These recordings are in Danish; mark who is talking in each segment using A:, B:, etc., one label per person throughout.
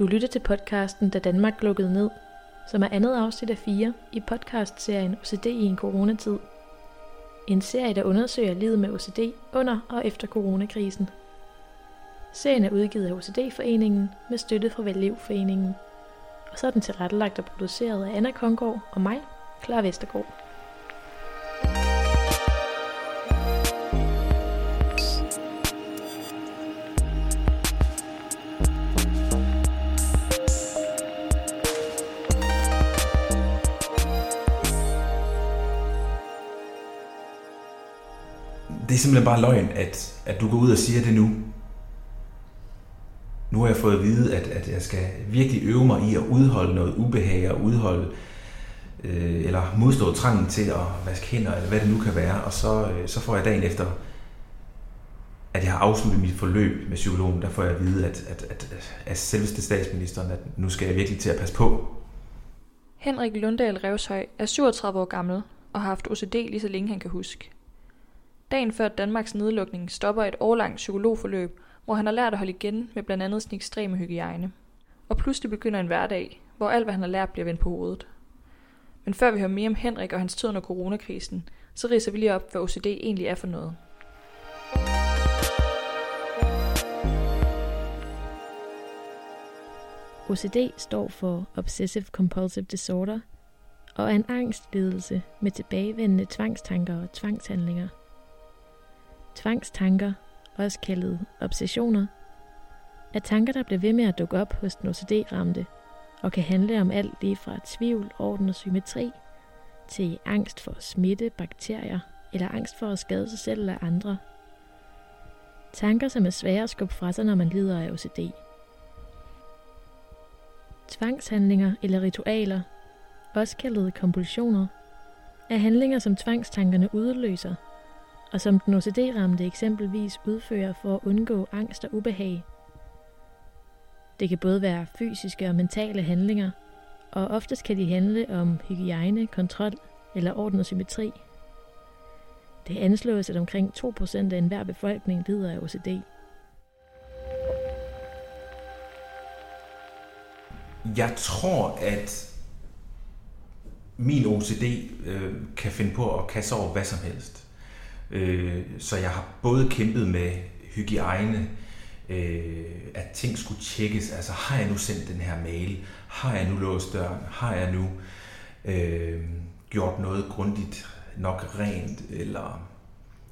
A: Du lytter til podcasten Da Danmark lukkede ned, som er andet afsnit af fire i podcastserien OCD i en coronatid. En serie, der undersøger livet med OCD under og efter coronakrisen. Serien er udgivet af OCD-foreningen med støtte fra Vellevforeningen. Og så er den tilrettelagt og produceret af Anna Kongård og mig, Clara Vestergaard.
B: Det er simpelthen bare løgn, at, at du går ud og siger det nu. Nu har jeg fået at vide, at, at jeg skal virkelig øve mig i at udholde noget ubehag og udholde, øh, eller modstå trangen til at vaske hænder, eller hvad det nu kan være. Og så, øh, så får jeg dagen efter, at jeg har afsluttet mit forløb med psykologen, der får jeg at vide, at, at, at, at selveste statsministeren, at nu skal jeg virkelig til at passe på.
C: Henrik Lundahl Revshøj er 37 år gammel og har haft OCD lige så længe han kan huske. Dagen før Danmarks nedlukning stopper et årlangt psykologforløb, hvor han har lært at holde igen med blandt andet sin ekstreme hygiejne. Og pludselig begynder en hverdag, hvor alt hvad han har lært bliver vendt på hovedet. Men før vi hører mere om Henrik og hans tid under coronakrisen, så riser vi lige op, hvad OCD egentlig er for noget.
A: OCD står for Obsessive Compulsive Disorder og er en angstlidelse med tilbagevendende tvangstanker og tvangshandlinger – Tvangstanker, også kaldet obsessioner, er tanker, der bliver ved med at dukke op hos den OCD-ramte, og kan handle om alt lige fra tvivl, orden og symmetri, til angst for smitte, bakterier, eller angst for at skade sig selv eller andre. Tanker, som er svære at skubbe fra sig, når man lider af OCD. Tvangshandlinger eller ritualer, også kaldet kompulsioner, er handlinger, som tvangstankerne udløser – og som den OCD-ramte eksempelvis udfører for at undgå angst og ubehag. Det kan både være fysiske og mentale handlinger, og oftest kan de handle om hygiejne, kontrol eller orden og symmetri. Det anslås, at omkring 2% af enhver befolkning lider af OCD.
B: Jeg tror, at min OCD øh, kan finde på at kaste over hvad som helst. Øh, så jeg har både kæmpet med hygiejne, øh, at ting skulle tjekkes. Altså, har jeg nu sendt den her mail? Har jeg nu låst døren? Har jeg nu øh, gjort noget grundigt nok rent? Eller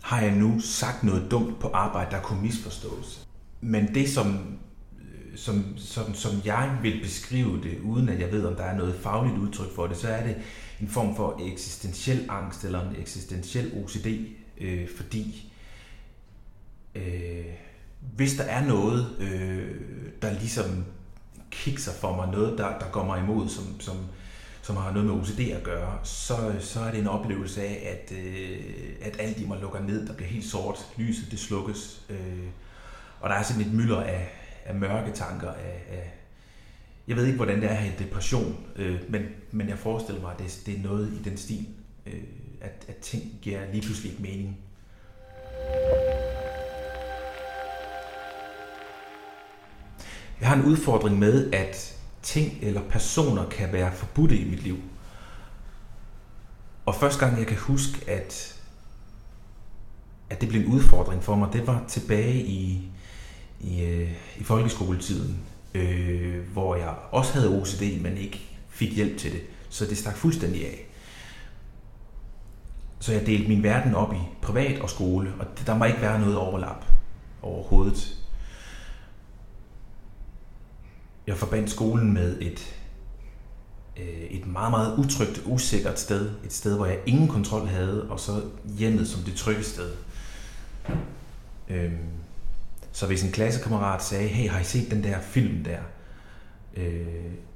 B: har jeg nu sagt noget dumt på arbejde, der kunne misforstås? Men det, som, øh, som, som, som jeg vil beskrive det, uden at jeg ved, om der er noget fagligt udtryk for det, så er det en form for eksistentiel angst eller en eksistentiel OCD, øh, fordi øh, hvis der er noget, øh, der ligesom kikser for mig, noget, der, der går mig imod, som, som, som har noget med OCD at gøre, så, så er det en oplevelse af, at, øh, at alt i mig lukker ned, der bliver helt sort, lyset det slukkes, øh, og der er sådan et mylder af, af mørke tanker, af, af, jeg ved ikke, hvordan det er at have depression, øh, men, men jeg forestiller mig, at det, det er noget i den stil. Øh, at, at ting giver lige pludselig ikke mening. Jeg har en udfordring med, at ting eller personer kan være forbudte i mit liv. Og første gang jeg kan huske, at, at det blev en udfordring for mig, det var tilbage i, i, øh, i folkeskoletiden, øh, hvor jeg også havde OCD, men ikke fik hjælp til det. Så det stak fuldstændig af. Så jeg delte min verden op i privat og skole, og der må ikke være noget overlap overhovedet. Jeg forbandt skolen med et, øh, et meget, meget utrygt, usikkert sted. Et sted, hvor jeg ingen kontrol havde, og så hjemmet som det trygge sted. Øhm, så hvis en klassekammerat sagde, hey, har I set den der film der? Øh,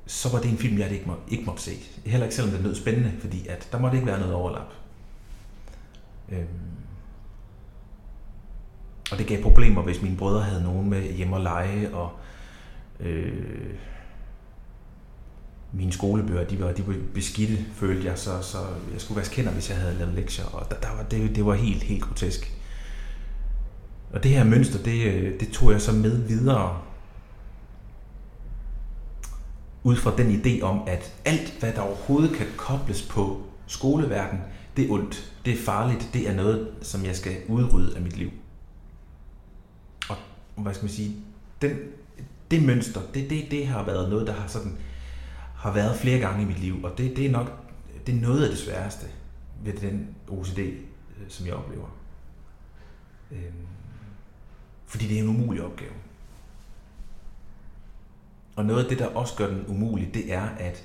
B: så var det en film, jeg ikke, må, ikke måtte se. Heller ikke selvom det lød spændende, fordi at der måtte ikke være noget overlap. Øhm. Og det gav problemer, hvis mine brødre havde nogen med hjemme og lege, og øh, mine skolebøger, de var, de var beskidte, følte jeg, så, så jeg skulle vaske hænder, hvis jeg havde lavet lektier, og der, der var, det, det var helt, helt grotesk. Og det her mønster, det, øh, det tog jeg så med videre ud fra den idé om, at alt, hvad der overhovedet kan kobles på skoleverden, det er ondt, det er farligt, det er noget, som jeg skal udrydde af mit liv. Og hvad skal man sige, den, det mønster, det, det, det har været noget, der har sådan har været flere gange i mit liv, og det, det er nok det er noget af det sværeste ved den OCD, øh, som jeg oplever. Øhm, fordi det er en umulig opgave. Og noget af det, der også gør den umulig, det er, at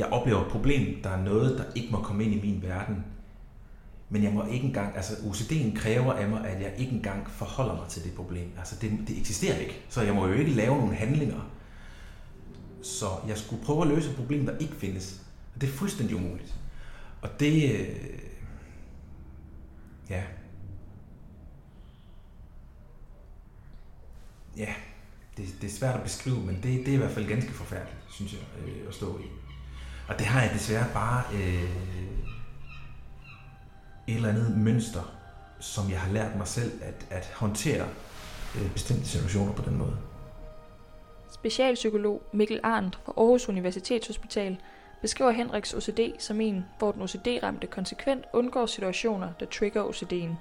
B: jeg oplever et problem. Der er noget, der ikke må komme ind i min verden. Men jeg må ikke engang, altså OCD'en kræver af mig, at jeg ikke engang forholder mig til det problem. Altså det, det eksisterer ikke. Så jeg må jo ikke lave nogle handlinger. Så jeg skulle prøve at løse et problem, der ikke findes. Og det er fuldstændig umuligt. Og det, øh, ja, ja, det, det er svært at beskrive, men det, det er i hvert fald ganske forfærdeligt, synes jeg, øh, at stå i. Og det har jeg desværre bare øh, et eller andet mønster, som jeg har lært mig selv at, at håndtere øh, bestemte situationer på den måde.
C: Specialpsykolog Mikkel Arndt fra Aarhus Universitetshospital beskriver Henriks OCD som en, hvor den OCD-ramte konsekvent undgår situationer, der trigger OCD'en.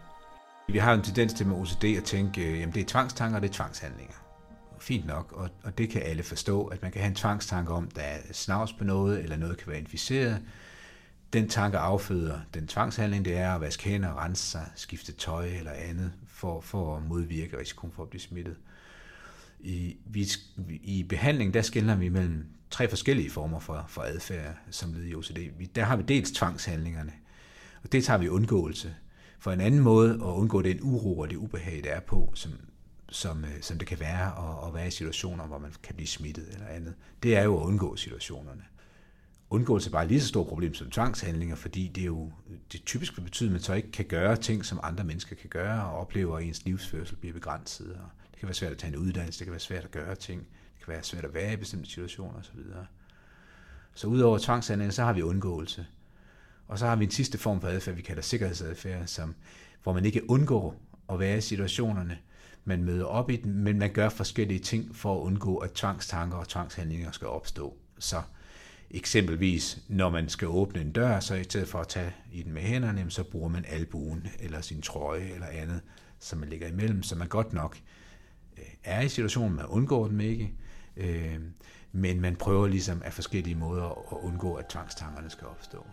D: Vi har en tendens til med OCD at tænke, at øh, det er tvangstanker, og det er tvangshandlinger. Fint nok, og, og det kan alle forstå, at man kan have en tvangstanke om, der er snavs på noget, eller noget kan være inficeret. Den tanke afføder den tvangshandling, det er at vaske hænder, rense sig, skifte tøj eller andet, for, for at modvirke risikoen for at blive smittet. I, vi, I behandling, der skiller vi mellem tre forskellige former for, for adfærd, som led i OCD. Vi, der har vi dels tvangshandlingerne, og det tager vi undgåelse. For en anden måde at undgå den uro og det ubehag, der er på, som, som, øh, som det kan være at, at være i situationer, hvor man kan blive smittet eller andet, det er jo at undgå situationerne. Undgåelse er bare lige så stort problem som tvangshandlinger, fordi det er jo det typisk vil betyde, at man så ikke kan gøre ting, som andre mennesker kan gøre, og oplever, at ens livsførsel bliver begrænset. Og det kan være svært at tage en uddannelse, det kan være svært at gøre ting, det kan være svært at være i bestemte situationer osv. Så udover tvangshandlinger, så har vi undgåelse. Og så har vi en sidste form for adfærd, vi kalder sikkerhedsadfærd, som, hvor man ikke undgår at være i situationerne, man møder op i den, men man gør forskellige ting for at undgå, at tvangstanker og tvangshandlinger skal opstå. Så eksempelvis, når man skal åbne en dør, så i stedet for at tage i den med hænderne, så bruger man albuen eller sin trøje eller andet, som man ligger imellem, så man godt nok øh, er i situationen, man undgår dem ikke, øh, men man prøver ligesom af forskellige måder at undgå, at tvangstankerne skal opstå.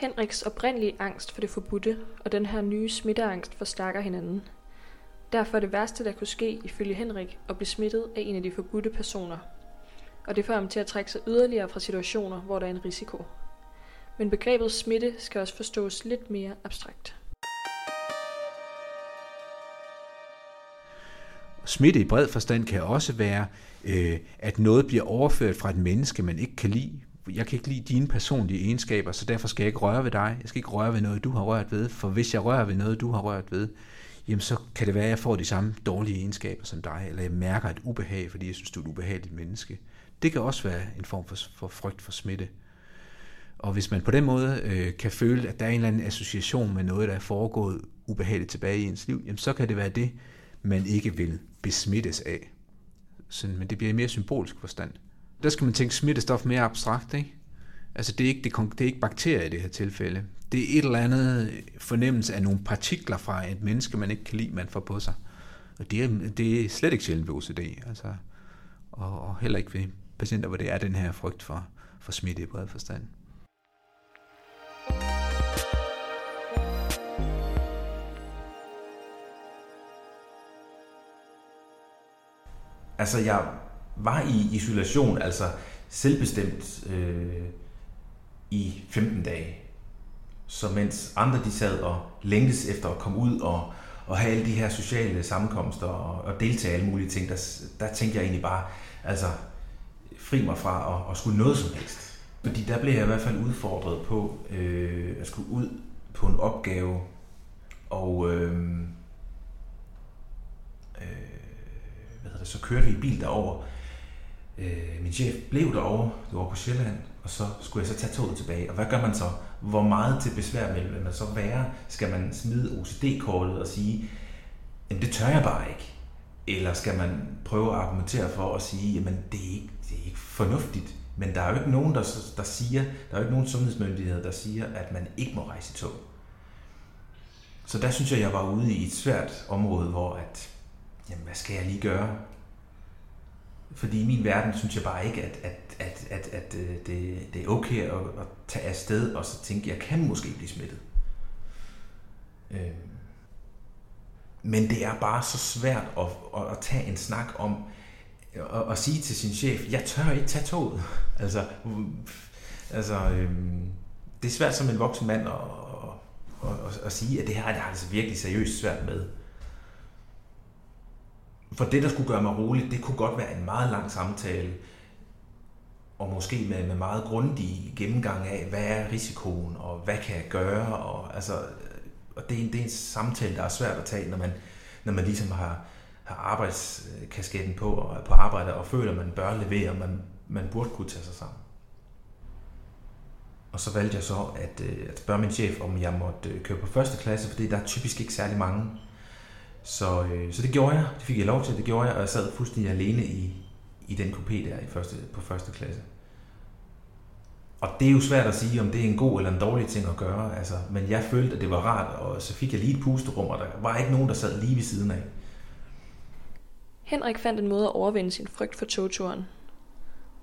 C: Henriks oprindelige angst for det forbudte og den her nye smitteangst forstærker hinanden. Derfor er det værste, der kunne ske, ifølge Henrik, at blive smittet af en af de forbudte personer. Og det får ham til at trække sig yderligere fra situationer, hvor der er en risiko. Men begrebet smitte skal også forstås lidt mere abstrakt.
D: Smitte i bred forstand kan også være, øh, at noget bliver overført fra et menneske, man ikke kan lide, jeg kan ikke lide dine personlige egenskaber, så derfor skal jeg ikke røre ved dig. Jeg skal ikke røre ved noget, du har rørt ved, for hvis jeg rører ved noget, du har rørt ved, jamen så kan det være, at jeg får de samme dårlige egenskaber som dig, eller jeg mærker et ubehag, fordi jeg synes, du er et ubehageligt menneske. Det kan også være en form for, for frygt for smitte. Og hvis man på den måde øh, kan føle, at der er en eller anden association med noget, der er foregået ubehageligt tilbage i ens liv, jamen så kan det være det, man ikke vil besmittes af. Sådan, men det bliver i mere symbolsk forstand der skal man tænke smittestof mere abstrakt, ikke? Altså det er ikke, det, det er ikke bakterier i det her tilfælde. Det er et eller andet fornemmelse af nogle partikler fra et menneske, man ikke kan lide, man får på sig. Og det er, det er slet ikke sjældent ved OCD. Altså, og, og heller ikke ved patienter, hvor det er den her frygt for, for smitte i bred forstand.
B: Altså, jeg var i isolation, altså selvbestemt øh, i 15 dage. Så mens andre de sad og længtes efter at komme ud og, og have alle de her sociale sammenkomster og, og deltage i alle mulige ting, der, der tænkte jeg egentlig bare, altså fri mig fra at, at skulle noget som helst. Fordi der blev jeg i hvert fald udfordret på øh, at skulle ud på en opgave, og øh, øh, hvad hedder det, så kørte vi i bil derover Øh, min chef blev derovre, det var på Sjælland, og så skulle jeg så tage toget tilbage. Og hvad gør man så? Hvor meget til besvær vil man så være? Skal man smide OCD-kortet og sige, jamen det tør jeg bare ikke. Eller skal man prøve at argumentere for at sige, jamen det er ikke, det er ikke fornuftigt. Men der er jo ikke nogen, der, der siger, der er jo ikke nogen sundhedsmyndigheder, der siger, at man ikke må rejse i tog. Så der synes jeg, jeg var ude i et svært område, hvor at, jamen hvad skal jeg lige gøre? Fordi i min verden synes jeg bare ikke, at, at, at, at, at øh, det, det er okay at, at tage afsted og så tænke, at jeg kan måske blive smittet. Øh, men det er bare så svært at, at, at tage en snak om, at, at sige til sin chef, jeg tør ikke tage toget. altså, altså øhm, det er svært som en voksen mand at, at, at, at sige, at det her er det altså virkelig seriøst svært med. For det, der skulle gøre mig rolig, det kunne godt være en meget lang samtale, og måske med, med meget grundig gennemgang af, hvad er risikoen, og hvad kan jeg gøre, og altså, og det er, en, det er en samtale, der er svært at tage, når man, når man ligesom har, har arbejdskasketten på og er på arbejde og føler, at man bør levere, og man, man burde kunne tage sig sammen. Og så valgte jeg så at, øh, at spørge min chef, om jeg måtte øh, køre på første klasse, fordi der er typisk ikke særlig mange. Så, øh, så det gjorde jeg. Det fik jeg lov til, det gjorde jeg, og jeg sad fuldstændig alene i, i den coupé der i første, på første klasse. Og det er jo svært at sige, om det er en god eller en dårlig ting at gøre, altså, men jeg følte, at det var rart, og så fik jeg lige et pusterum, og der var ikke nogen, der sad lige ved siden af.
C: Henrik fandt en måde at overvinde sin frygt for togturen.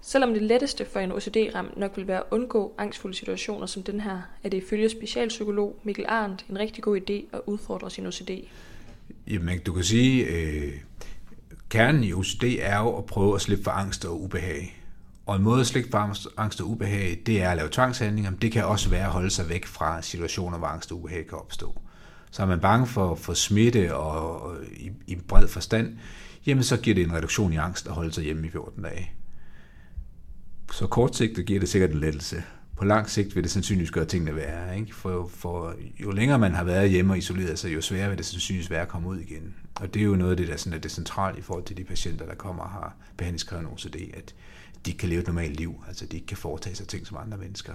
C: Selvom det letteste for en OCD-ramt nok vil være at undgå angstfulde situationer som den her, er det ifølge specialpsykolog Mikkel Arndt en rigtig god idé at udfordre sin OCD.
D: Jamen, du kan sige, øh, kernen i OCD er jo at prøve at slippe for angst og ubehag. Og en måde at slippe for angst og ubehag, det er at lave tvangshandlinger. Det kan også være at holde sig væk fra situationer, hvor angst og ubehag kan opstå. Så er man bange for, for smitte og, og i, i bred forstand, jamen så giver det en reduktion i angst at holde sig hjemme i 14 dage. Så kortsigtet giver det sikkert en lettelse. På lang sigt vil det sandsynligvis gøre tingene værre. Ikke? For, for jo længere man har været hjemme og isoleret sig, jo sværere vil det sandsynligvis være at komme ud igen. Og det er jo noget af det, der sådan er det centrale i forhold til de patienter, der kommer og har behandlingskrævende OCD, at de ikke kan leve et normalt liv, altså de ikke kan foretage sig ting som andre mennesker.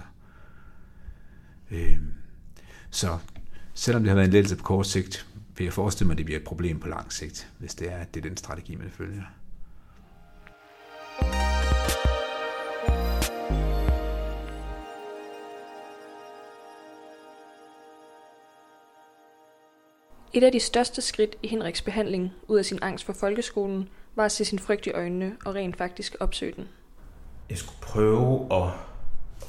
D: Øh, så selvom det har været en lettelse på kort sigt, vil jeg forestille mig, at det bliver et problem på lang sigt, hvis det er, at det er den strategi, man følger.
C: Et af de største skridt i Henriks behandling ud af sin angst for folkeskolen var at se sin frygt i øjnene og rent faktisk opsøge den.
B: Jeg skulle prøve at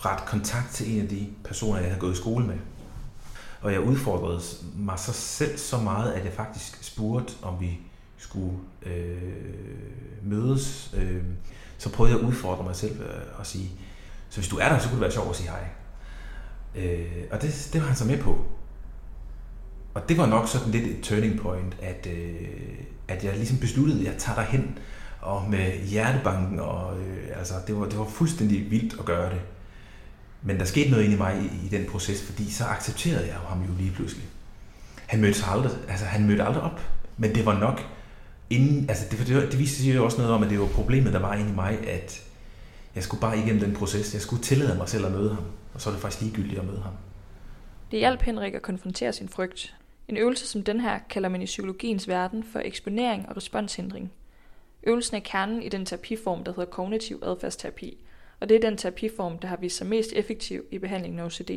B: rette kontakt til en af de personer, jeg havde gået i skole med. Og jeg udfordrede mig så selv så meget, at jeg faktisk spurgte, om vi skulle øh, mødes. Øh, så prøvede jeg at udfordre mig selv øh, og sige, så hvis du er der, så kunne det være sjovt at sige hej. Øh, og det, det var han så med på. Og det var nok sådan lidt et turning point, at, øh, at jeg ligesom besluttede, at jeg tager hen og med hjertebanken, og øh, altså, det, var, det var fuldstændig vildt at gøre det. Men der skete noget inde i mig i, i den proces, fordi så accepterede jeg ham jo lige pludselig. Han mødte, sig aldrig, altså, han mødte aldrig op, men det var nok inden, altså det, det, det viste sig jo også noget om, at det var problemet, der var inde i mig, at jeg skulle bare igennem den proces. Jeg skulle tillade mig selv at møde ham, og så er det faktisk ligegyldigt at møde ham.
C: Det hjalp Henrik at konfrontere sin frygt. En øvelse som den her kalder man i psykologiens verden for eksponering og responshindring. Øvelsen er kernen i den terapiform, der hedder kognitiv adfærdsterapi, og det er den terapiform, der har vist sig mest effektiv i behandlingen af OCD.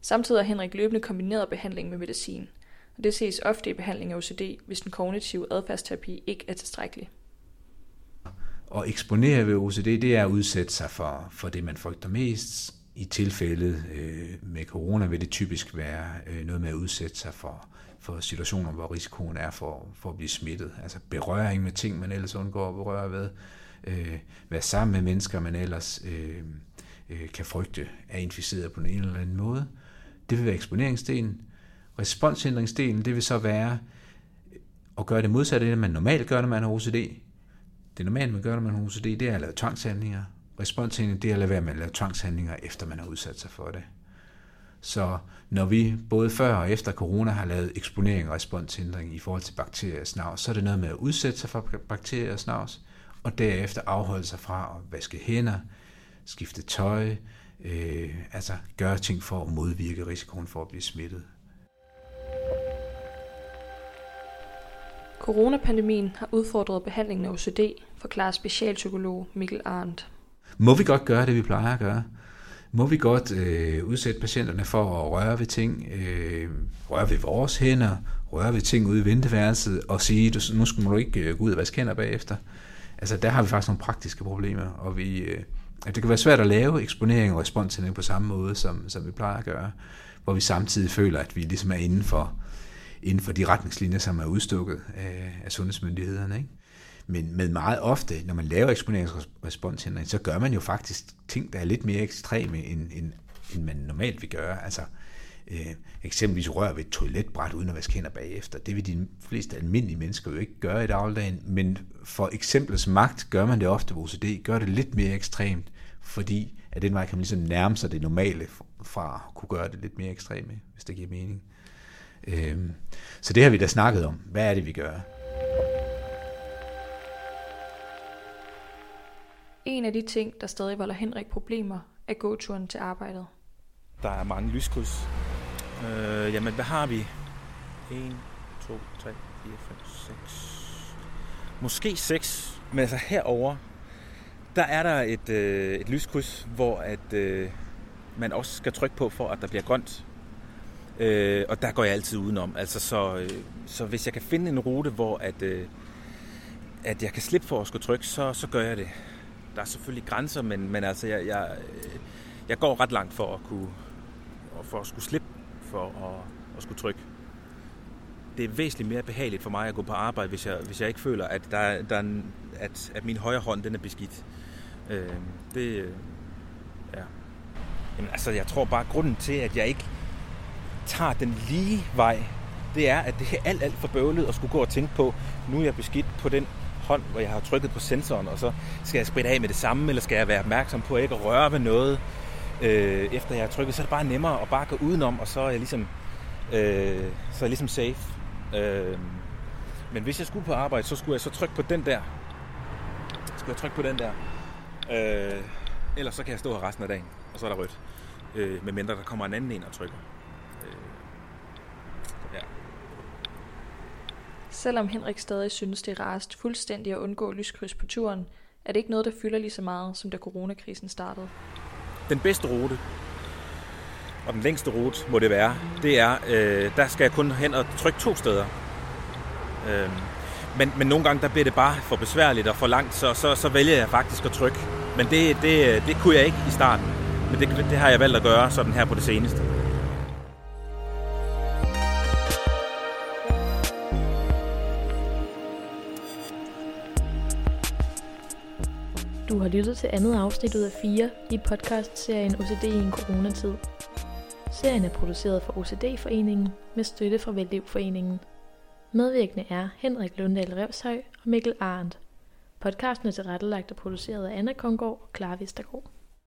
C: Samtidig har Henrik løbende kombineret behandling med medicin, og det ses ofte i behandling af OCD, hvis den kognitive adfærdsterapi ikke er tilstrækkelig.
D: Og eksponere ved OCD, det er at udsætte sig for, for det, man frygter mest. I tilfældet øh, med corona vil det typisk være øh, noget med at udsætte sig for, for situationer, hvor risikoen er for, for at blive smittet. Altså berøring med ting, man ellers undgår at berøre ved. Øh, være sammen med mennesker, man ellers øh, øh, kan frygte er inficeret på en eller anden måde. Det vil være eksponeringsdelen. Responshindringsdelen, det vil så være at gøre det modsatte af det, man normalt gør, når man har OCD. Det normalt, man gør, når man har OCD, det er at lave tvangshandlinger. Responshindring, det er at lade være med at lave tvangshandlinger, efter man har udsat sig for det. Så når vi både før og efter corona har lavet eksponering og responshindring i forhold til bakterier og snavs, så er det noget med at udsætte sig for bakterier og snavs, og derefter afholde sig fra at vaske hænder, skifte tøj, øh, altså gøre ting for at modvirke risikoen for at blive smittet.
C: Coronapandemien har udfordret behandlingen af OCD, forklarer specialpsykolog Mikkel Arndt.
D: Må vi godt gøre det, vi plejer at gøre? Må vi godt øh, udsætte patienterne for at røre ved ting, øh, røre ved vores hænder, røre ved ting ude i venteværelset og sige, du, nu skal du ikke øh, gå ud og vaske hænder bagefter? Altså, der har vi faktisk nogle praktiske problemer, og vi, øh, det kan være svært at lave eksponering og responshandling på samme måde, som, som vi plejer at gøre, hvor vi samtidig føler, at vi ligesom er inden for, inden for de retningslinjer, som er udstukket af, af sundhedsmyndighederne. Ikke? Men med meget ofte, når man laver eksponeringsresponshindring, så gør man jo faktisk ting, der er lidt mere ekstreme, end, end, end man normalt vil gøre. Altså, øh, eksempelvis rør ved et toiletbræt uden at vaske hænder bagefter. Det vil de fleste almindelige mennesker jo ikke gøre i dagligdagen, men for eksemplets magt gør man det ofte ved OCD, gør det lidt mere ekstremt, fordi at den vej kan man ligesom nærme sig det normale fra at kunne gøre det lidt mere ekstreme, hvis det giver mening. Øh, så det har vi da snakket om. Hvad er det, vi gør?
C: En af de ting, der stadig volder Henrik problemer, er gåturen til arbejdet.
B: Der er mange lyskryds. Øh, jamen, hvad har vi? 1, 2, 3, 4, 5, 6. Måske 6. Men altså herover der er der et, øh, et lyskryds, hvor at, øh, man også skal trykke på, for at der bliver grønt. Øh, og der går jeg altid udenom. Altså, så, øh, så hvis jeg kan finde en rute, hvor at, øh, at jeg kan slippe for at skulle trykke, så, så gør jeg det der er selvfølgelig grænser, men, men altså, jeg, jeg, øh, jeg går ret langt for at kunne for at skulle slippe for at, at skulle trykke. Det er væsentligt mere behageligt for mig at gå på arbejde, hvis jeg, hvis jeg ikke føler, at, der, der er, at, at min højre hånd den er beskidt. Øh, det, øh, ja. Jamen, altså, jeg tror bare, at grunden til, at jeg ikke tager den lige vej, det er, at det er alt, alt for bøvlet at skulle gå og tænke på, nu er jeg beskidt på den hånd, hvor jeg har trykket på sensoren, og så skal jeg spritte af med det samme, eller skal jeg være opmærksom på at ikke at røre ved noget, øh, efter jeg har trykket, så er det bare nemmere at bare gå udenom, og så er jeg ligesom, øh, så er jeg ligesom safe. Øh, men hvis jeg skulle på arbejde, så skulle jeg så trykke på den der. Skulle jeg trykke på den der. Øh, ellers så kan jeg stå her resten af dagen, og så er der rødt. Øh, medmindre der kommer en anden en og trykker.
C: Øh, Selvom Henrik stadig synes, det er rarest fuldstændig at undgå lyskryds på turen, er det ikke noget, der fylder lige så meget, som da coronakrisen startede.
B: Den bedste rute, og den længste rute må det være, det er, øh, der skal jeg kun hen og trykke to steder. Øh, men, men nogle gange der bliver det bare for besværligt og for langt, så, så, så vælger jeg faktisk at trykke. Men det, det, det kunne jeg ikke i starten. Men det, det har jeg valgt at gøre sådan her på det seneste.
A: Har lyttet til andet afsnit ud af fire i podcast-serien OCD i en coronatid. Serien er produceret for OCD-foreningen med støtte fra Vældlivforeningen. Medvirkende er Henrik Lundahl Revshøj og Mikkel Arendt. Podcasten er tilrettelagt og produceret af Anna Kongård og Clara Vestergaard.